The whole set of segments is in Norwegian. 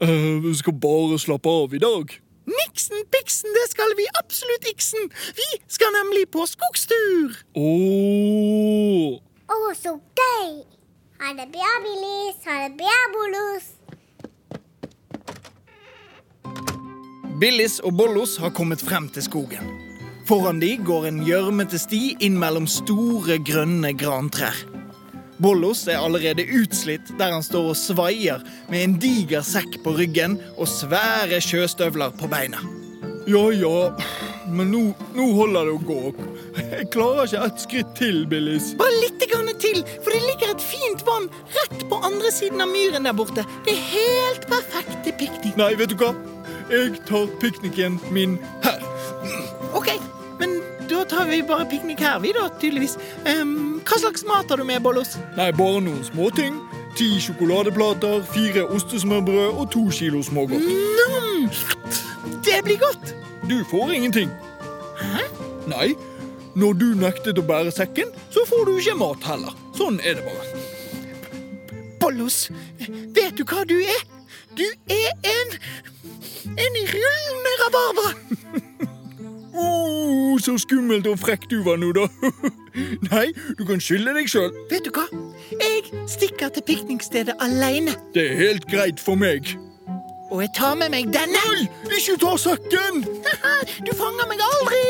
Eh, vi skal bare slappe av i dag. Niksen piksen, det skal vi absolutt iksen! Vi skal nemlig på skogstur! Åh. Å, så gøy! Ha det bra, Billis. Ha det bra, Bollos. Billis og Bollos har kommet frem til skogen. Foran de går en gjørmete sti inn mellom store, grønne grantrær. Bollos er allerede utslitt der han står og svaier med en diger sekk på ryggen og svære sjøstøvler på beina. Ja, ja, men nå, nå holder det å gå. Jeg klarer ikke ett skritt til, Billis. Bare litt grann til, for det ligger et fint vann rett på andre siden av myren der borte. Det er helt perfekt til piknik. Nei, vet du hva? Jeg tar pikniken min her. Ok, men da tar vi bare piknik her, vi da, tydeligvis. Ehm, hva slags mat har du med, Bollos? Nei, bare noen småting. Ti sjokoladeplater, fire ostesmørbrød og to kilo smågodt. Nam! Det blir godt! Du får ingenting. Hæ? Nei, når du nektet å bære sekken, så får du ikke mat heller. Sånn er det bare. Bollos, vet du hva du er? Du er en En rullende rabarber. Så skummelt og frekk du var nå, da. Nei, du kan skylde deg sjøl. Vet du hva? Jeg stikker til piknikstedet alene. Det er helt greit for meg. Og jeg tar med meg denne. Nei, ikke ta sekken! Du fanger meg aldri!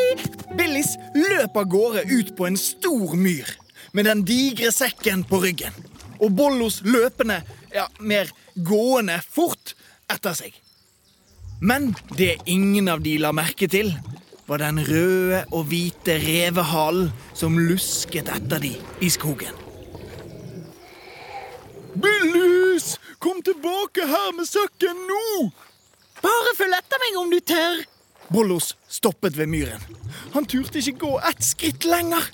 Billis løp av gårde ut på en stor myr med den digre sekken på ryggen. Og Bollos løpende, ja, mer gående fort etter seg. Men det ingen av de la merke til, var den røde og hvite revehalen som lusket etter de i skogen. Billus, kom tilbake her med sekken nå! Bare følg etter meg om du tør. Bollos stoppet ved myren. Han turte ikke gå ett skritt lenger.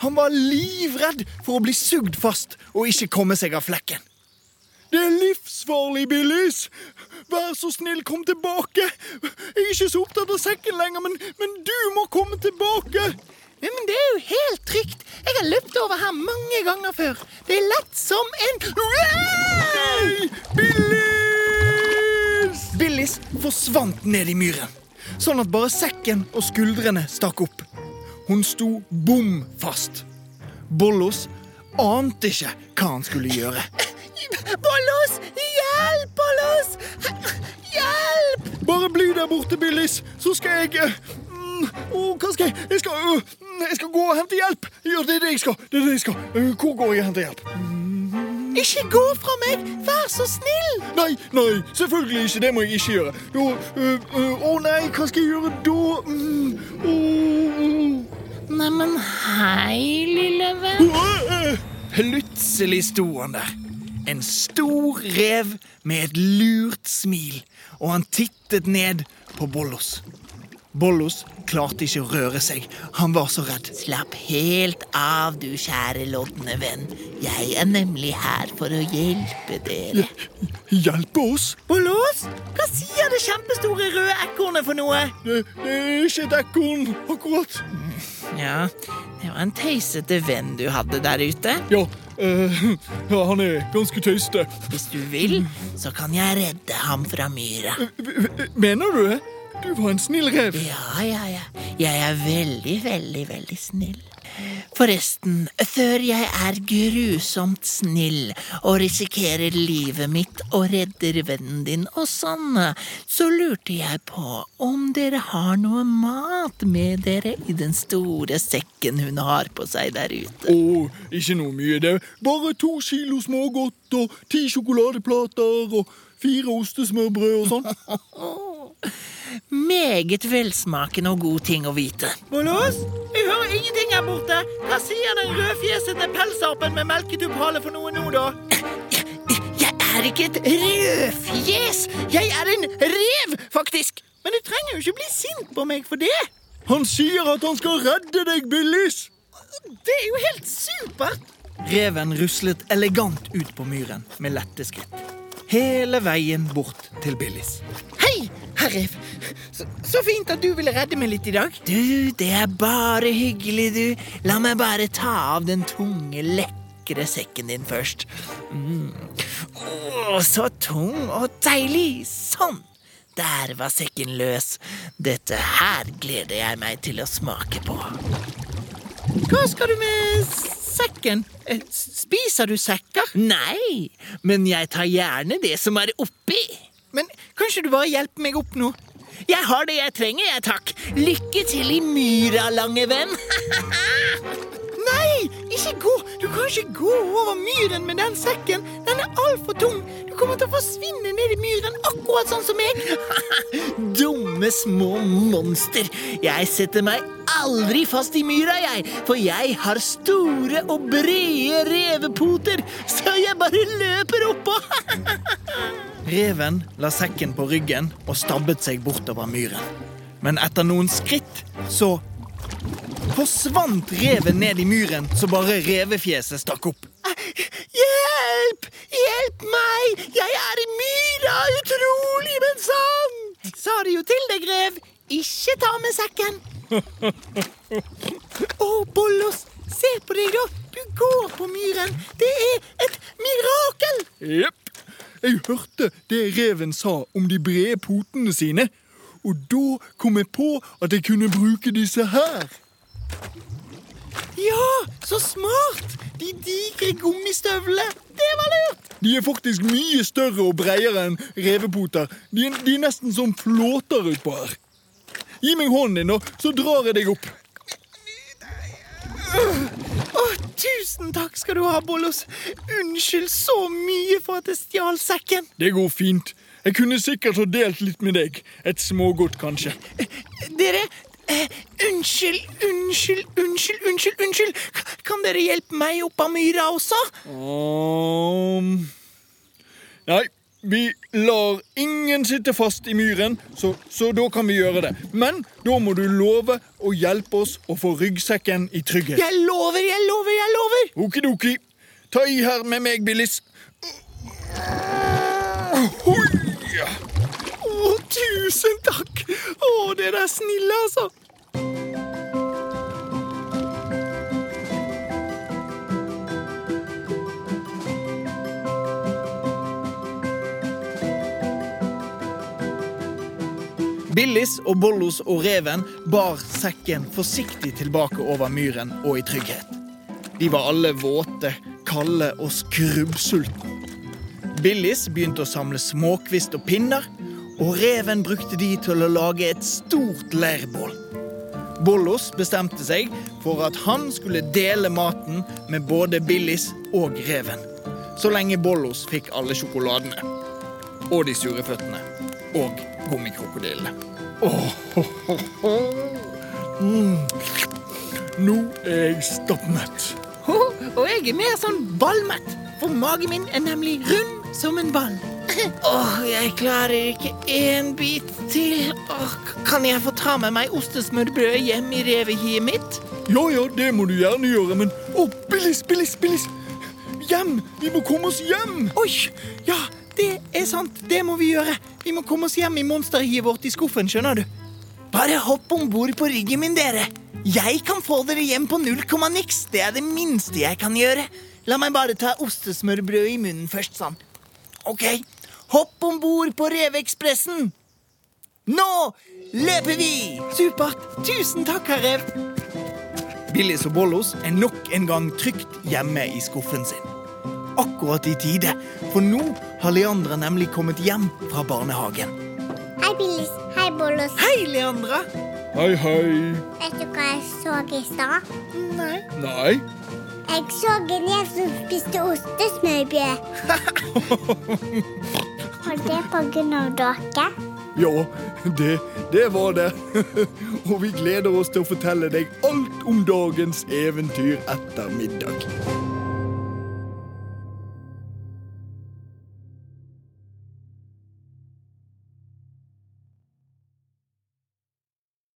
Han var livredd for å bli sugd fast og ikke komme seg av flekken. Det er livsfarlig, Billis. Vær så snill, kom tilbake. Jeg er ikke så opptatt av sekken lenger, men, men du må komme tilbake. Ja, men det er jo helt trygt. Jeg har løpt over her mange ganger før. Det er lett som en Nei, Billis! Billis forsvant ned i myren, sånn at bare sekken og skuldrene stakk opp. Hun sto bom fast. Bollos ante ikke hva han skulle gjøre. Bollos! Hjelp, Bollos! Hjelp! Bare bli der borte, Billis, så skal jeg mm, Å, hva skal jeg Jeg skal, øh, jeg skal gå og hente hjelp. Ja, det er det jeg skal. Det er det jeg skal. Øh, Hvor går jeg og henter hjelp? Ikke gå fra meg! Vær så snill! Nei, nei, selvfølgelig ikke. Det må jeg ikke gjøre. Å uh, uh, å nei, hva skal jeg gjøre da? Mm, oh. Neimen, hei, lille venn. øh. Plutselig sto han der. En stor rev med et lurt smil, og han tittet ned på Bollos. Bollos klarte ikke å røre seg. Han var så redd. Slapp helt av, du kjære lodne venn. Jeg er nemlig her for å hjelpe dere. Hjelpe oss? Bollos, hva sier det kjempestore røde ekornet for noe? Det, det er ikke et ekorn, akkurat. Ja, det var en tøysete venn du hadde der ute. Ja, øh, ja, han er ganske tøyste. Hvis du vil, så kan jeg redde ham fra myra. Mener du det? Du var en snill rev. Ja, ja, ja. Jeg er veldig, veldig, veldig snill. Forresten, før jeg er grusomt snill og risikerer livet mitt og redder vennen din og Sanne, så lurte jeg på om dere har noe mat med dere i den store sekken hun har på seg der ute. Å, ikke noe mye. Det bare to kilo smågodt og ti sjokoladeplater og fire ostesmørbrød og sånn. Meget velsmakende og god ting å vite. Bollos? Jeg hører ingenting her borte. Hva sier den rødfjesete pelsapen med melketupphalet for noe nå, da? Jeg er ikke et rødfjes! Jeg er en rev, faktisk! Men du trenger jo ikke bli sint på meg for det. Han sier at han skal redde deg, Billis! Det er jo helt supert. Reven ruslet elegant ut på myren med lette skritt. Hele veien bort til Billis. Hei, herr rev. Så, så fint at du ville redde meg litt i dag. Du, det er bare hyggelig, du. La meg bare ta av den tunge, lekre sekken din først. Mm. Å, så tung og deilig. Sånn. Der var sekken løs. Dette her gleder jeg meg til å smake på. Hva skal du med sekken? Eh, Spiser du sekker? Nei, men jeg tar gjerne det som er oppi. Men kanskje du bare hjelpe meg opp nå? Jeg har det jeg trenger, jeg, takk. Lykke til i myra, lange venn. Nei, ikke gå! Du kan ikke gå over myren med den sekken. Den er altfor tung. Du kommer til å forsvinne ned i myren, akkurat sånn som meg. Dumme små monster. Jeg setter meg aldri fast i myra, jeg. For jeg har store og brede revepoter, så jeg bare løper oppå. Reven la sekken på ryggen og stabbet seg bortover myren. Men etter noen skritt så forsvant reven ned i myren så bare revefjeset stakk opp. Hjelp! Hjelp meg! Jeg er i myra! Utrolig, men sant! Jeg sa det jo til deg, rev. Ikke ta med sekken. Å, Bollos, se på deg, da. Du går på myren. Det er et mirakel. Jepp. Jeg hørte det reven sa om de brede potene sine. Og da kom jeg på at jeg kunne bruke disse her. Ja, så smart. De digre gummistøvlene. Det var lurt. De er faktisk mye større og bredere enn revepoter. De de er nesten som flåter utpå her. Gi meg hånden din, da, så drar jeg deg opp. Å, tusen takk skal du ha, Bollos. Unnskyld så mye for at jeg stjal sekken. Det går fint. Jeg kunne sikkert ha delt litt med deg. Et smågodt, kanskje. Dere, eh, unnskyld, unnskyld, unnskyld, unnskyld, unnskyld. Kan dere hjelpe meg opp av myra også? Um, nei, vi lar ingen sitte fast i myren, så, så da kan vi gjøre det. Men da må du love å hjelpe oss å få ryggsekken i trygghet. Jeg lover, jeg lover, jeg lover. Okidoki. Ta i her med meg, Billis. Å, tusen takk. Å, dere er snille, altså. Billis og Bollos og reven bar sekken forsiktig tilbake over myren og i trygghet. De var alle våte, kalde og skrubbsultne. Billis begynte å samle småkvist og pinner, og reven brukte de til å lage et stort leirbål. Bollos bestemte seg for at han skulle dele maten med både Billis og reven. Så lenge Bollos fikk alle sjokoladene. Og de sure føttene. Og gummikrokodillene. Nå er jeg stappmett. Og jeg er mer sånn ballmett, for magen min er nemlig rund som en ball. Åh, jeg klarer ikke én bit til. Åh, kan jeg få ta med meg ostesmørbrødet hjem i revehiet mitt? Ja, ja, det må du gjerne gjøre, men Å, Billis, Billis, Billis! Hjem! Vi må komme oss hjem! Oi, ja, det er sant. Det må vi gjøre. Vi må komme oss hjem i monsterhiet vårt i skuffen, skjønner du. Bare hopp om bord på ryggen min, dere. Jeg kan få dere hjem på null komma niks. Det er det minste jeg kan gjøre. La meg bare ta ostesmørbrødet i munnen først, sånn. Ok, hopp om bord på Reveekspressen. Nå løper vi! Supert. Tusen takk, herr rev. Billis og Bollos er nok en gang trygt hjemme i skuffen sin. Akkurat i tide, for nå har Leandra nemlig kommet hjem fra barnehagen. Hei, Billis. Hei, Bollos. Hei, Leandra! Hei, hei. Vet du hva jeg så i stad? Nei. Nei. Jeg så en gjeng som spiste ostesmørbrød. Det på grunn av dere? Ja, det, det var det. Og vi gleder oss til å fortelle deg alt om dagens eventyr etter middag.